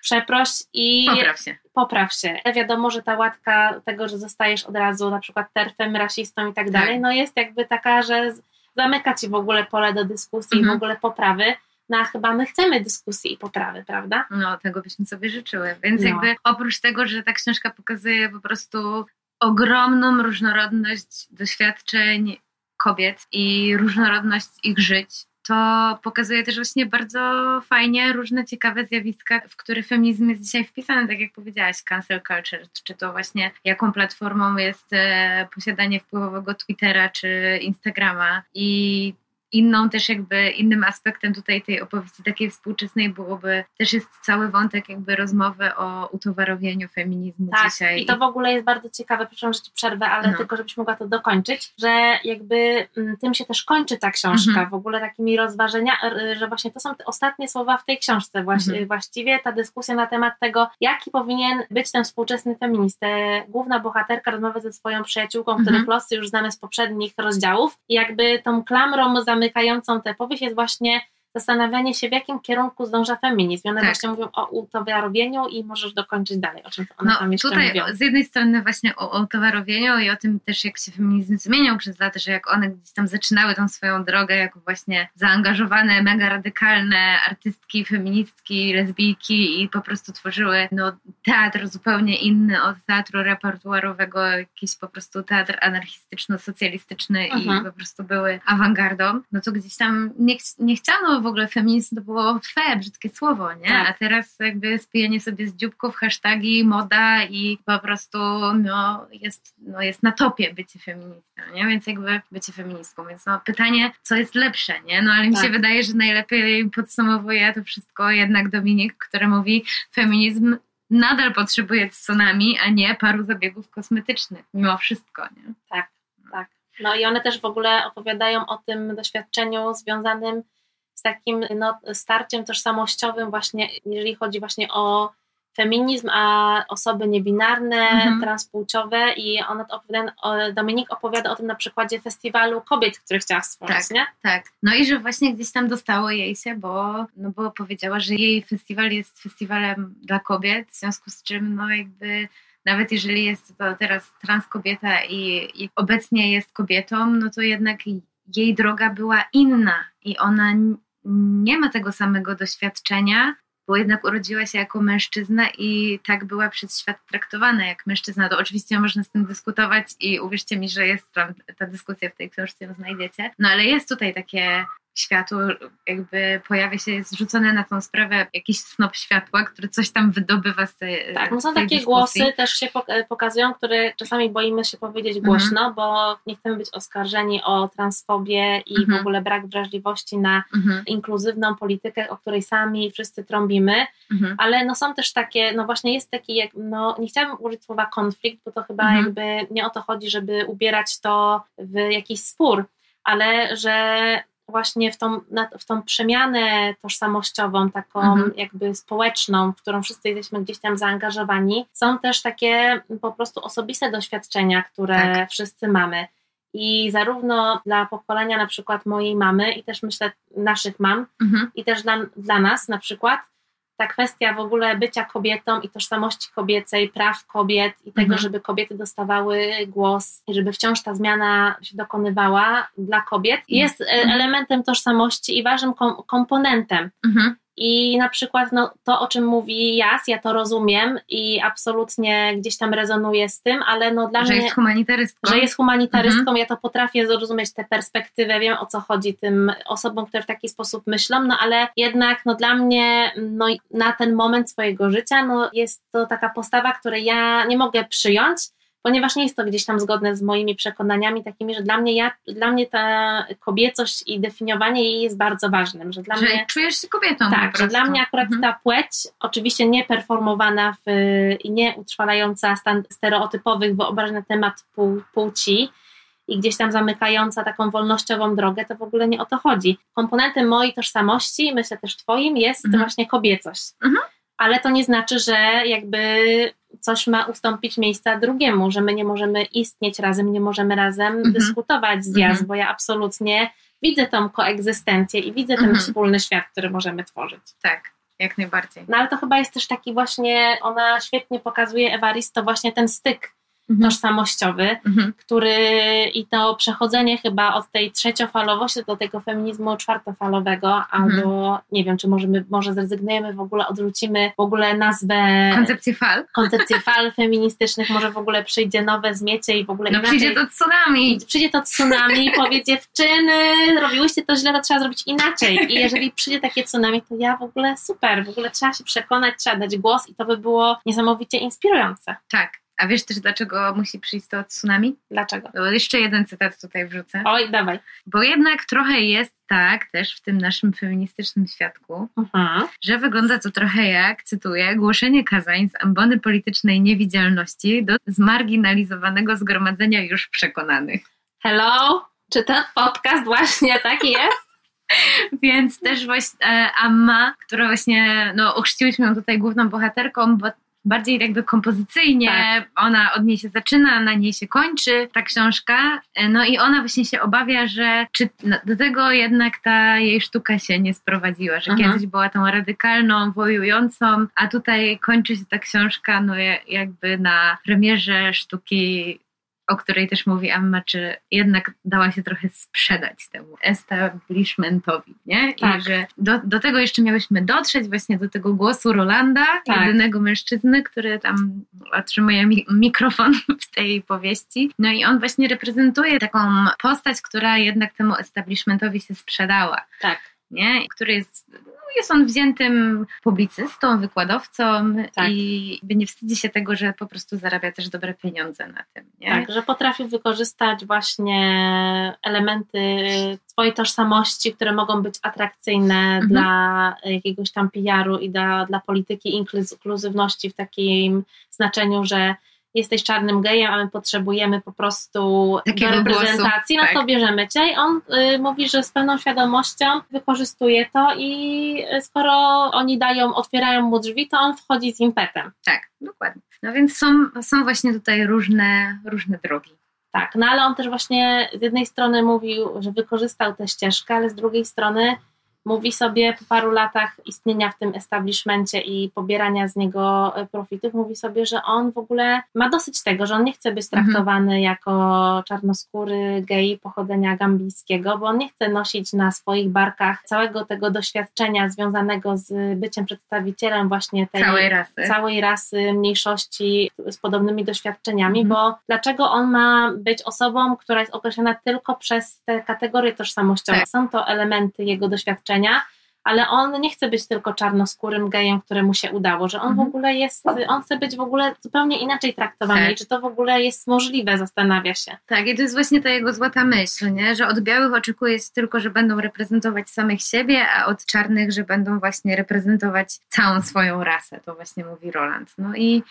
[SPEAKER 1] przeproś i
[SPEAKER 2] popraw się.
[SPEAKER 1] popraw się. Wiadomo, że ta łatka tego, że zostajesz od razu na przykład terfem, rasistą i tak dalej, no jest jakby taka, że zamyka ci w ogóle pole do dyskusji i
[SPEAKER 2] Mhm.
[SPEAKER 1] w ogóle poprawy. No a chyba my chcemy dyskusji i poprawy, prawda?
[SPEAKER 2] No, tego byśmy sobie życzyły. Więc
[SPEAKER 1] No.
[SPEAKER 2] jakby oprócz tego, że ta książka pokazuje po prostu ogromną różnorodność doświadczeń kobiet i różnorodność ich żyć, to pokazuje też właśnie bardzo fajnie różne ciekawe zjawiska, w które feminizm jest dzisiaj wpisany, tak jak powiedziałaś, cancel culture, czy to właśnie jaką platformą jest e, posiadanie wpływowego Twittera czy Instagrama. I inną też jakby innym aspektem tutaj tej opowieści takiej współczesnej byłoby też jest cały wątek jakby rozmowy o utowarowieniu feminizmu
[SPEAKER 1] Tak,
[SPEAKER 2] dzisiaj.
[SPEAKER 1] i to w ogóle jest bardzo ciekawe, przepraszam, że ci przerwę, ale
[SPEAKER 2] No.
[SPEAKER 1] tylko żebyś mogła to dokończyć, że jakby mm, tym się też kończy ta książka,
[SPEAKER 2] Mhm.
[SPEAKER 1] w ogóle takimi rozważenia, r- że właśnie to są te ostatnie słowa w tej książce,
[SPEAKER 2] Mhm.
[SPEAKER 1] właściwie ta dyskusja na temat tego, jaki powinien być ten współczesny feminist. E, Główna bohaterka rozmawia ze swoją przyjaciółką,
[SPEAKER 2] Mhm.
[SPEAKER 1] których losy już znamy z poprzednich rozdziałów i jakby tą klamrą zamykającą tę powieść jest właśnie zastanawianie się, w jakim kierunku zdąża feminizm. I one
[SPEAKER 2] Tak.
[SPEAKER 1] właśnie mówią o utowarowieniu i możesz dokończyć dalej, o czym one tam
[SPEAKER 2] No
[SPEAKER 1] jeszcze
[SPEAKER 2] tutaj
[SPEAKER 1] mówią.
[SPEAKER 2] z jednej strony właśnie o, o towarowieniu i o tym też jak się feminizm zmieniał przez lata, że jak one gdzieś tam zaczynały tą swoją drogę jako właśnie zaangażowane, mega radykalne artystki, feministki, lesbijki i po prostu tworzyły no, teatr zupełnie inny od teatru repertuarowego, jakiś po prostu teatr anarchistyczno-socjalistyczny
[SPEAKER 1] Mhm.
[SPEAKER 2] i po prostu były awangardą, no to gdzieś tam nie, ch- nie chciano w ogóle feminizm, to było fe, brzydkie słowo, nie?
[SPEAKER 1] Tak.
[SPEAKER 2] A teraz jakby spijanie sobie z dzióbków, hasztagi, moda i po prostu no, jest, no, jest na topie bycie feministą, nie? Więc jakby bycie feministką. Więc no, pytanie, co jest lepsze, nie? No ale mi
[SPEAKER 1] Tak.
[SPEAKER 2] się wydaje, że najlepiej podsumowuje to wszystko jednak Dominik, który mówi feminizm nadal potrzebuje tsunami, a nie paru zabiegów kosmetycznych, mimo wszystko, nie?
[SPEAKER 1] Tak, tak. No i one też w ogóle opowiadają o tym doświadczeniu związanym z takim no, starciem tożsamościowym właśnie, jeżeli chodzi właśnie o feminizm, a osoby niebinarne,
[SPEAKER 2] Mhm.
[SPEAKER 1] transpłciowe i to opowiada, Dominik opowiada o tym na przykładzie festiwalu kobiet, który chciała stworzyć,
[SPEAKER 2] Tak.
[SPEAKER 1] nie?
[SPEAKER 2] Tak. No i że właśnie gdzieś tam dostało jej się, bo, no bo powiedziała, że jej festiwal jest festiwalem dla kobiet, w związku z czym no jakby nawet jeżeli jest to teraz trans kobieta i, i obecnie jest kobietą, no to jednak jej droga była inna i ona nie ma tego samego doświadczenia, bo jednak urodziła się jako mężczyzna i tak była przez świat traktowana jak mężczyzna. To oczywiście można z tym dyskutować i uwierzcie mi, że jest tam ta dyskusja w tej książce, ją znajdziecie. No ale jest tutaj takie światło jakby pojawia się, jest rzucone na tą sprawę jakiś snop światła, który coś tam wydobywa z tej
[SPEAKER 1] Tak, no są takie
[SPEAKER 2] dyskusji.
[SPEAKER 1] głosy też się pok- pokazują, które czasami boimy się powiedzieć
[SPEAKER 2] Mhm.
[SPEAKER 1] głośno, bo nie chcemy być oskarżeni o transfobię i
[SPEAKER 2] Mhm.
[SPEAKER 1] w ogóle brak wrażliwości na
[SPEAKER 2] Mhm,
[SPEAKER 1] inkluzywną politykę, o której sami wszyscy trąbimy,
[SPEAKER 2] mhm.
[SPEAKER 1] ale no są też takie, no właśnie jest taki, jak, no nie chciałabym użyć słowa konflikt, bo to chyba
[SPEAKER 2] Mhm.
[SPEAKER 1] jakby nie o to chodzi, żeby ubierać to w jakiś spór, ale że właśnie w tą, w tą przemianę tożsamościową, taką
[SPEAKER 2] Mhm.
[SPEAKER 1] jakby społeczną, w którą wszyscy jesteśmy gdzieś tam zaangażowani, są też takie po prostu osobiste doświadczenia, które
[SPEAKER 2] Tak.
[SPEAKER 1] wszyscy mamy. I zarówno dla pokolenia na przykład mojej mamy i też myślę naszych mam,
[SPEAKER 2] Mhm.
[SPEAKER 1] i też dla, dla nas na przykład ta kwestia w ogóle bycia kobietą i tożsamości kobiecej, praw kobiet i tego,
[SPEAKER 2] Mhm.
[SPEAKER 1] żeby kobiety dostawały głos i żeby wciąż ta zmiana się dokonywała dla kobiet, jest e,
[SPEAKER 2] Mhm.
[SPEAKER 1] elementem tożsamości i ważnym kom- komponentem.
[SPEAKER 2] Mhm.
[SPEAKER 1] I na przykład no, to, o czym mówi Jas, ja to rozumiem i absolutnie gdzieś tam rezonuję z tym, ale no dla
[SPEAKER 2] Że
[SPEAKER 1] mnie
[SPEAKER 2] jest humanitarzystką.
[SPEAKER 1] że jest humanitarystką,
[SPEAKER 2] Mhm.
[SPEAKER 1] ja to potrafię zrozumieć tę perspektywę, wiem o co chodzi tym osobom, które w taki sposób myślą, no ale jednak no dla mnie no, na ten moment swojego życia no, jest to taka postawa, której ja nie mogę przyjąć, ponieważ nie jest to gdzieś tam zgodne z moimi przekonaniami takimi, że dla mnie, ja, dla mnie ta kobiecość i definiowanie jej jest bardzo ważnym, że dla
[SPEAKER 2] że
[SPEAKER 1] mnie
[SPEAKER 2] czujesz się kobietą
[SPEAKER 1] tak, że dla mnie akurat
[SPEAKER 2] Mhm.
[SPEAKER 1] ta płeć, oczywiście nie performowana w, i nie utrwalająca stan, stereotypowych wyobrażeń na temat pół, płci i gdzieś tam zamykająca taką wolnościową drogę, to w ogóle nie o to chodzi. Komponentem mojej tożsamości, myślę też twoim, jest
[SPEAKER 2] Mhm.
[SPEAKER 1] właśnie kobiecość.
[SPEAKER 2] Mhm.
[SPEAKER 1] Ale to nie znaczy, że jakby coś ma ustąpić miejsca drugiemu, że my nie możemy istnieć razem, nie możemy razem
[SPEAKER 2] Mhm.
[SPEAKER 1] dyskutować z
[SPEAKER 2] Mhm.
[SPEAKER 1] jazd, bo ja absolutnie widzę tą koegzystencję i widzę ten
[SPEAKER 2] Mhm.
[SPEAKER 1] wspólny świat, który możemy tworzyć.
[SPEAKER 2] Tak, jak najbardziej.
[SPEAKER 1] No ale to chyba jest też taki właśnie, ona świetnie pokazuje Evaristo właśnie ten styk
[SPEAKER 2] Mhm.
[SPEAKER 1] tożsamościowy,
[SPEAKER 2] Mhm.
[SPEAKER 1] który i to przechodzenie chyba od tej trzeciofalowości do tego feminizmu czwartofalowego, albo nie wiem, czy możemy, może zrezygnujemy w ogóle, odwrócimy w ogóle nazwę
[SPEAKER 2] Koncepcję fal.
[SPEAKER 1] koncepcję fal feministycznych, może w ogóle przyjdzie nowe zmiecie i w ogóle
[SPEAKER 2] No
[SPEAKER 1] inaczej.
[SPEAKER 2] przyjdzie to tsunami.
[SPEAKER 1] Przyjdzie to tsunami i powie dziewczyny, robiłyście to źle, to trzeba zrobić inaczej. I jeżeli przyjdzie takie tsunami, to ja w ogóle super, w ogóle trzeba się przekonać, trzeba dać głos i to by było niesamowicie inspirujące.
[SPEAKER 2] Tak. A wiesz też, dlaczego musi przyjść to tsunami?
[SPEAKER 1] Dlaczego?
[SPEAKER 2] To jeszcze jeden cytat tutaj wrzucę.
[SPEAKER 1] Oj, dawaj.
[SPEAKER 2] Bo jednak trochę jest tak też w tym naszym feministycznym świadku,
[SPEAKER 1] Mhm.
[SPEAKER 2] że wygląda to trochę jak, cytuję, głoszenie kazań z ambony politycznej niewidzialności do zmarginalizowanego zgromadzenia już przekonanych.
[SPEAKER 1] Hello? Czy ten podcast właśnie taki jest?
[SPEAKER 2] Więc też właśnie e, Amma, która właśnie, no ochrzciłyśmy ją tutaj główną bohaterką, bo bardziej jakby kompozycyjnie,
[SPEAKER 1] Tak.
[SPEAKER 2] ona od niej się zaczyna, na niej się kończy ta książka, E, no i ona właśnie się obawia, że czy no, do tego jednak ta jej sztuka się nie sprowadziła, że
[SPEAKER 1] Mhm.
[SPEAKER 2] kiedyś była tą radykalną, wojującą, a tutaj kończy się ta książka no ja- jakby na premierze sztuki o której też mówi Amma, czy jednak dała się trochę sprzedać temu establishmentowi, nie?
[SPEAKER 1] Tak.
[SPEAKER 2] I że do, do tego jeszcze miałyśmy dotrzeć, właśnie do tego głosu Rolanda,
[SPEAKER 1] Tak.
[SPEAKER 2] jedynego mężczyzny, który tam otrzymuje mi mikrofon w tej powieści. No i on właśnie reprezentuje taką postać, która jednak temu establishmentowi się sprzedała
[SPEAKER 1] Tak.
[SPEAKER 2] Nie? który jest, no jest on wziętym publicystą, wykładowcą
[SPEAKER 1] Tak.
[SPEAKER 2] i nie wstydzi się tego, że po prostu zarabia też dobre pieniądze na tym. Nie?
[SPEAKER 1] Tak, że potrafił wykorzystać właśnie elementy swojej tożsamości, które mogą być atrakcyjne
[SPEAKER 2] Mhm.
[SPEAKER 1] dla jakiegoś tam PR-u i dla, dla polityki inkluz- inkluzywności w takim znaczeniu, że jesteś czarnym gejem, a my potrzebujemy po prostu
[SPEAKER 2] Takiego
[SPEAKER 1] reprezentacji,
[SPEAKER 2] głosu,
[SPEAKER 1] no to
[SPEAKER 2] tak.
[SPEAKER 1] bierzemy cię i on y, mówi, że z pełną świadomością wykorzystuje to i y, skoro oni dają, otwierają mu drzwi, to on wchodzi z impetem.
[SPEAKER 2] Tak, dokładnie. No więc są, są właśnie tutaj różne, różne drogi.
[SPEAKER 1] Tak, no ale on też właśnie z jednej strony mówił, że wykorzystał tę ścieżkę, ale z drugiej strony mówi sobie po paru latach istnienia w tym establishmencie i pobierania z niego e, profitów, mówi sobie, że on w ogóle ma dosyć tego, że on nie chce być
[SPEAKER 2] Mhm.
[SPEAKER 1] traktowany jako czarnoskóry gej pochodzenia gambijskiego, bo on nie chce nosić na swoich barkach całego tego doświadczenia związanego z byciem przedstawicielem właśnie tej
[SPEAKER 2] Całej rasy.
[SPEAKER 1] całej rasy mniejszości z podobnymi doświadczeniami,
[SPEAKER 2] Mhm.
[SPEAKER 1] bo dlaczego on ma być osobą, która jest określona tylko przez te kategorie tożsamościowe?
[SPEAKER 2] Tak.
[SPEAKER 1] Są to elementy jego doświadczenia, ale on nie chce być tylko czarnoskórym gejem, któremu się udało, że on w
[SPEAKER 2] Mhm.
[SPEAKER 1] ogóle jest, on chce być w ogóle zupełnie inaczej traktowany
[SPEAKER 2] Tak.
[SPEAKER 1] i czy to w ogóle jest możliwe, zastanawia się.
[SPEAKER 2] Tak, i to jest właśnie ta jego złota myśl, nie? że od białych oczekuje się tylko, że będą reprezentować samych siebie, a od czarnych, że będą właśnie reprezentować całą swoją rasę. To właśnie mówi Roland. No i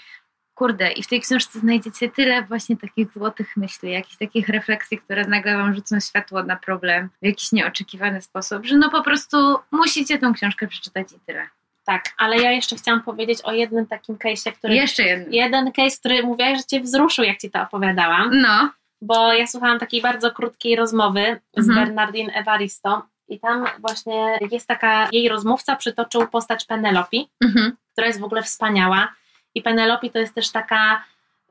[SPEAKER 2] kurde, i w tej książce znajdziecie tyle właśnie takich złotych myśli, jakichś takich refleksji, które nagle wam rzucą światło na problem w jakiś nieoczekiwany sposób, że no po prostu musicie tą książkę przeczytać i tyle.
[SPEAKER 1] Tak, ale ja jeszcze chciałam powiedzieć o jednym takim case'ie, który...
[SPEAKER 2] Jeszcze jedno.
[SPEAKER 1] Jeden case, który mówiłaś, że cię wzruszył, jak ci to opowiadałam.
[SPEAKER 2] No,
[SPEAKER 1] bo ja słuchałam takiej bardzo krótkiej rozmowy z
[SPEAKER 2] Mhm.
[SPEAKER 1] Bernardine Evaristo i tam właśnie jest taka, jej rozmówca przytoczył postać Penelope,
[SPEAKER 2] mhm.
[SPEAKER 1] która jest w ogóle wspaniała i Penelope to jest też taka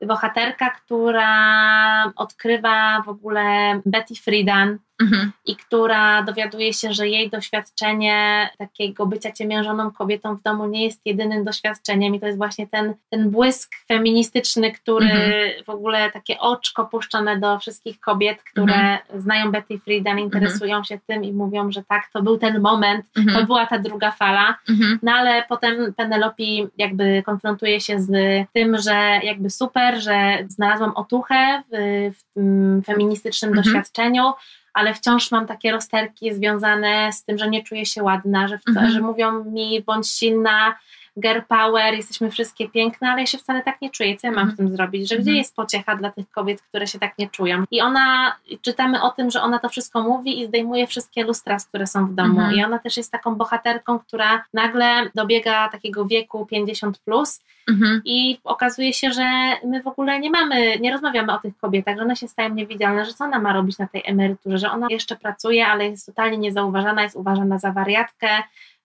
[SPEAKER 1] bohaterka, która odkrywa w ogóle Betty Friedan
[SPEAKER 2] Mhm.
[SPEAKER 1] i która dowiaduje się, że jej doświadczenie takiego bycia ciemiężoną kobietą w domu nie jest jedynym doświadczeniem i to jest właśnie ten, ten błysk feministyczny, który
[SPEAKER 2] Mhm.
[SPEAKER 1] w ogóle takie oczko puszczone do wszystkich kobiet, które
[SPEAKER 2] Mhm.
[SPEAKER 1] znają Betty Friedan, interesują się tym i mówią, że tak, to był ten moment, to
[SPEAKER 2] Mhm.
[SPEAKER 1] była ta druga fala.
[SPEAKER 2] Mhm.
[SPEAKER 1] No ale potem Penelope jakby konfrontuje się z tym, że jakby super, że znalazłam otuchę w, w tym feministycznym
[SPEAKER 2] Mhm.
[SPEAKER 1] doświadczeniu, ale wciąż mam takie rozterki związane z tym, że nie czuję się ładna, że,
[SPEAKER 2] Mhm.
[SPEAKER 1] że mówią mi bądź silna, girl power, jesteśmy wszystkie piękne, ale ja się wcale tak nie czuję. Co ja mam
[SPEAKER 2] Mhm.
[SPEAKER 1] w tym zrobić? Że
[SPEAKER 2] Mhm.
[SPEAKER 1] gdzie jest pociecha dla tych kobiet, które się tak nie czują? I ona, czytamy o tym, że ona to wszystko mówi i zdejmuje wszystkie lustra, które są w domu.
[SPEAKER 2] Mhm.
[SPEAKER 1] I ona też jest taką bohaterką, która nagle dobiega takiego wieku 50 plus
[SPEAKER 2] Mhm.
[SPEAKER 1] i okazuje się, że my w ogóle nie mamy, nie rozmawiamy o tych kobietach, że one się stają niewidzialne, że co ona ma robić na tej emeryturze, że ona jeszcze pracuje, ale jest totalnie niezauważana, jest uważana za wariatkę,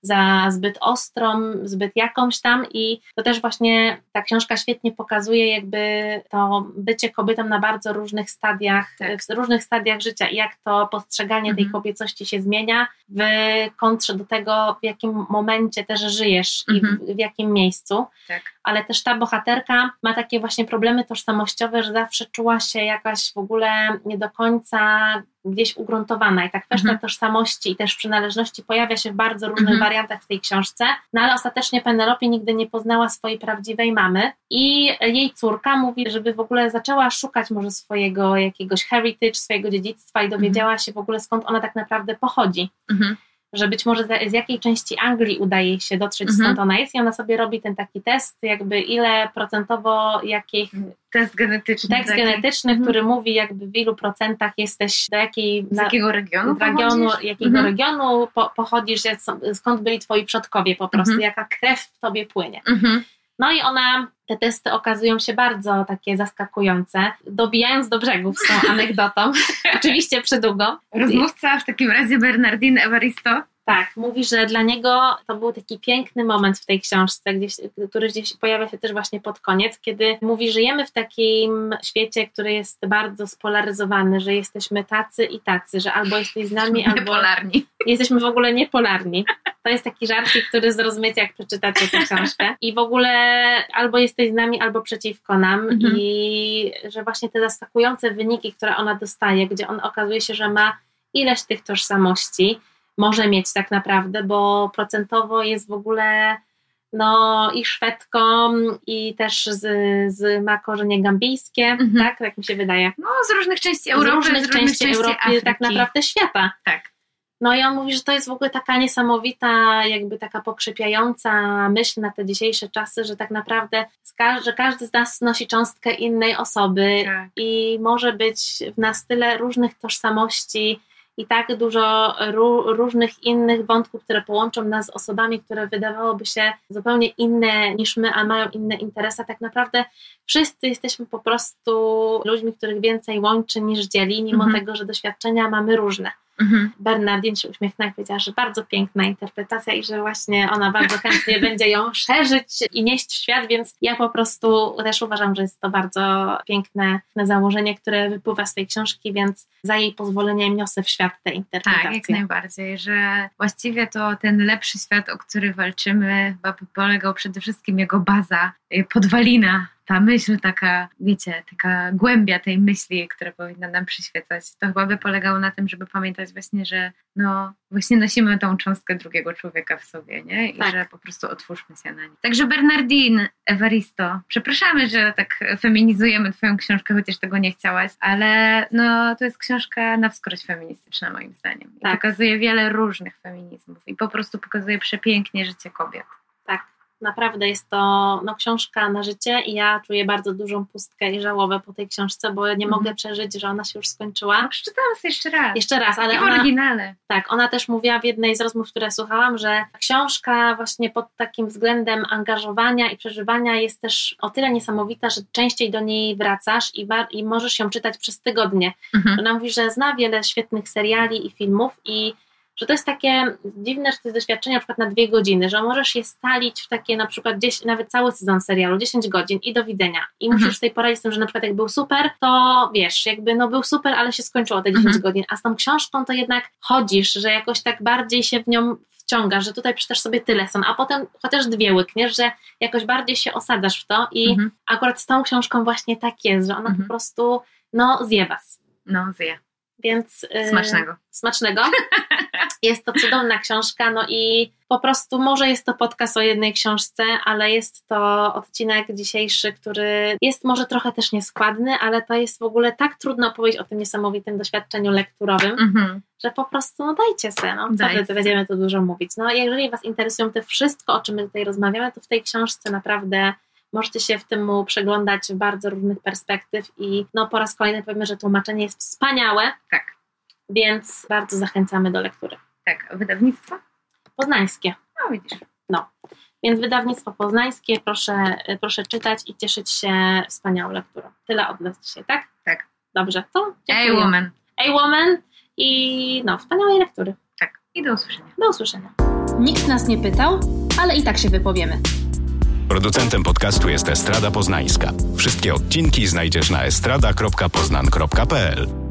[SPEAKER 1] za zbyt ostrą, zbyt jakąś tam i to też właśnie ta książka świetnie pokazuje jakby to bycie kobietą na bardzo różnych stadiach, w różnych stadiach życia i jak to postrzeganie tej
[SPEAKER 2] Mhm.
[SPEAKER 1] kobiecości się zmienia w kontrze do tego, w jakim momencie też żyjesz
[SPEAKER 2] Mhm.
[SPEAKER 1] i w, w jakim miejscu
[SPEAKER 2] Tak.
[SPEAKER 1] ale też ta bohaterka ma takie właśnie problemy tożsamościowe, że zawsze czuła się jakaś w ogóle nie do końca gdzieś ugruntowana i ta kwestia
[SPEAKER 2] Mhm.
[SPEAKER 1] tożsamości i też przynależności pojawia się w bardzo różnych
[SPEAKER 2] Mhm.
[SPEAKER 1] wariantach w tej książce, no ale ostatecznie Penelope nigdy nie poznała swojej prawdziwej mamy i jej córka mówi, żeby w ogóle zaczęła szukać może swojego jakiegoś heritage, swojego dziedzictwa i dowiedziała się w ogóle skąd ona tak naprawdę pochodzi
[SPEAKER 2] Mhm.
[SPEAKER 1] Że być może z, jakiej części Anglii udaje się dotrzeć,
[SPEAKER 2] Mhm.
[SPEAKER 1] skąd ona jest i ona sobie robi ten taki test, jakby ile procentowo, jakich
[SPEAKER 2] Test genetyczny.
[SPEAKER 1] tekst
[SPEAKER 2] taki.
[SPEAKER 1] genetyczny,
[SPEAKER 2] Mhm.
[SPEAKER 1] który mówi jakby w ilu procentach jesteś, do jakiej
[SPEAKER 2] Z jakiego regionu?
[SPEAKER 1] regionu,
[SPEAKER 2] pochodzisz?
[SPEAKER 1] jakiego
[SPEAKER 2] Mhm.
[SPEAKER 1] regionu po, pochodzisz, skąd byli twoi przodkowie po prostu,
[SPEAKER 2] Mhm.
[SPEAKER 1] jaka krew w tobie płynie. No i ona, te testy okazują się bardzo takie zaskakujące, dobijając do brzegów z tą anegdotą, oczywiście przydługo.
[SPEAKER 2] Rozmówca w takim razie Bernardine Evaristo.
[SPEAKER 1] Tak, mówi, że dla niego to był taki piękny moment w tej książce, gdzieś, który gdzieś pojawia się też właśnie pod koniec, kiedy mówi, żyjemy w takim świecie, który jest bardzo spolaryzowany, że jesteśmy tacy i tacy, że albo jesteś z nami, albo
[SPEAKER 2] Niepolarni.
[SPEAKER 1] jesteśmy w ogóle niepolarni. To jest taki żarcik, który zrozumiecie, jak przeczytacie tę książkę. I w ogóle albo jesteś z nami, albo przeciwko nam.
[SPEAKER 2] Mhm.
[SPEAKER 1] I że właśnie te zaskakujące wyniki, które ona dostaje, gdzie on okazuje się, że ma ileś tych tożsamości, może mieć tak naprawdę, bo procentowo jest w ogóle no i Szwedką i też z, z ma korzenie gambijskie,
[SPEAKER 2] Mhm.
[SPEAKER 1] tak? Tak mi się wydaje.
[SPEAKER 2] No, z różnych części Europy,
[SPEAKER 1] z różnych części Europy,
[SPEAKER 2] Afryki.
[SPEAKER 1] tak naprawdę świata.
[SPEAKER 2] Tak.
[SPEAKER 1] No i on mówi, że to jest w ogóle taka niesamowita, jakby taka pokrzepiająca myśl na te dzisiejsze czasy, że tak naprawdę z że każdy z nas nosi cząstkę innej osoby
[SPEAKER 2] Tak.
[SPEAKER 1] i może być w nas tyle różnych tożsamości i tak dużo ró- różnych innych wątków, które połączą nas z osobami, które wydawałoby się zupełnie inne niż my, a mają inne interesy. Tak naprawdę wszyscy jesteśmy po prostu ludźmi, których więcej łączy niż dzieli, mimo
[SPEAKER 2] Mhm.
[SPEAKER 1] tego, że doświadczenia mamy różne. Mhm. Bernardine się uśmiechnęła i powiedziała, że bardzo piękna interpretacja i że właśnie ona bardzo chętnie będzie ją szerzyć i nieść w świat, więc ja po prostu też uważam, że jest to bardzo piękne założenie, które wypływa z tej książki, więc za jej pozwoleniem niosę w świat tę interpretację.
[SPEAKER 2] Tak, jak najbardziej, że właściwie to ten lepszy świat, o który walczymy, chyba polegał przede wszystkim jego baza, y, podwalina ta myśl taka, wiecie, taka głębia tej myśli, która powinna nam przyświecać, to chyba by polegało na tym, żeby pamiętać właśnie, że no właśnie nosimy tą cząstkę drugiego człowieka w sobie, nie? I tak. że po prostu otwórzmy się na nie. Także Bernardine, Evaristo, przepraszamy, że tak feminizujemy twoją książkę, chociaż tego nie chciałaś, ale no to jest książka na wskroś feministyczna moim zdaniem. I tak. pokazuje wiele różnych feminizmów i po prostu pokazuje przepięknie życie kobiet.
[SPEAKER 1] Tak. Naprawdę jest to no, książka na życie i ja czuję bardzo dużą pustkę i żałobę po tej książce, bo nie mogę mhm. przeżyć, że ona się już skończyła.
[SPEAKER 2] No, przeczytałam sobie jeszcze raz.
[SPEAKER 1] Jeszcze raz, ale
[SPEAKER 2] I w ona, oryginale.
[SPEAKER 1] Tak, ona też mówiła w jednej z rozmów, które słuchałam, że książka właśnie pod takim względem angażowania i przeżywania jest też o tyle niesamowita, że częściej do niej wracasz i, i możesz ją czytać przez tygodnie. Mhm. Ona mówi, że zna wiele świetnych seriali i filmów i że to jest takie dziwne, że to jest doświadczenie na przykład na dwie godziny, że możesz je stalić w takie na przykład gdzieś, nawet cały sezon serialu, 10 godzin i do widzenia. I mhm. musisz sobie poradzić z tym, że na przykład jak był super, to wiesz, jakby no był super, ale się skończyło te 10 mhm. godzin, a z tą książką to jednak chodzisz, że jakoś tak bardziej się w nią wciągasz, że tutaj przeczytasz sobie tyle son, a potem chociaż dwie łykniesz, że jakoś bardziej się osadzasz w to i mhm. akurat z tą książką właśnie tak jest, że ona po prostu no zje was.
[SPEAKER 2] No zje.
[SPEAKER 1] Więc,
[SPEAKER 2] yy, smacznego.
[SPEAKER 1] Smacznego. Jest to cudowna książka, no i po prostu może jest to podcast o jednej książce, ale jest to odcinek dzisiejszy, który jest może trochę też nieskładny, ale to jest w ogóle tak trudno opowiedzieć o tym niesamowitym doświadczeniu lekturowym, mm-hmm. że po prostu no dajcie se, no dajcie. co będziemy tu dużo mówić. No jeżeli Was interesują te wszystko, o czym my tutaj rozmawiamy, to w tej książce naprawdę Możecie się w tym mu przeglądać w bardzo różnych perspektyw i no po raz kolejny powiemy, że tłumaczenie jest wspaniałe.
[SPEAKER 2] Tak.
[SPEAKER 1] Więc bardzo zachęcamy do lektury.
[SPEAKER 2] Tak, wydawnictwo?
[SPEAKER 1] Poznańskie.
[SPEAKER 2] No widzisz.
[SPEAKER 1] No. Więc wydawnictwo poznańskie, proszę, proszę czytać i cieszyć się wspaniałą lekturą. Tyle od nas dzisiaj, tak?
[SPEAKER 2] Tak.
[SPEAKER 1] Dobrze, to
[SPEAKER 2] dziękuję. A woman.
[SPEAKER 1] A woman i no, wspaniałej lektury.
[SPEAKER 2] Tak. I do usłyszenia.
[SPEAKER 1] Do usłyszenia. Nikt nas nie pytał, ale i tak się wypowiemy.
[SPEAKER 3] Producentem podcastu jest Estrada Poznańska. Wszystkie odcinki znajdziesz na estrada.poznan.pl.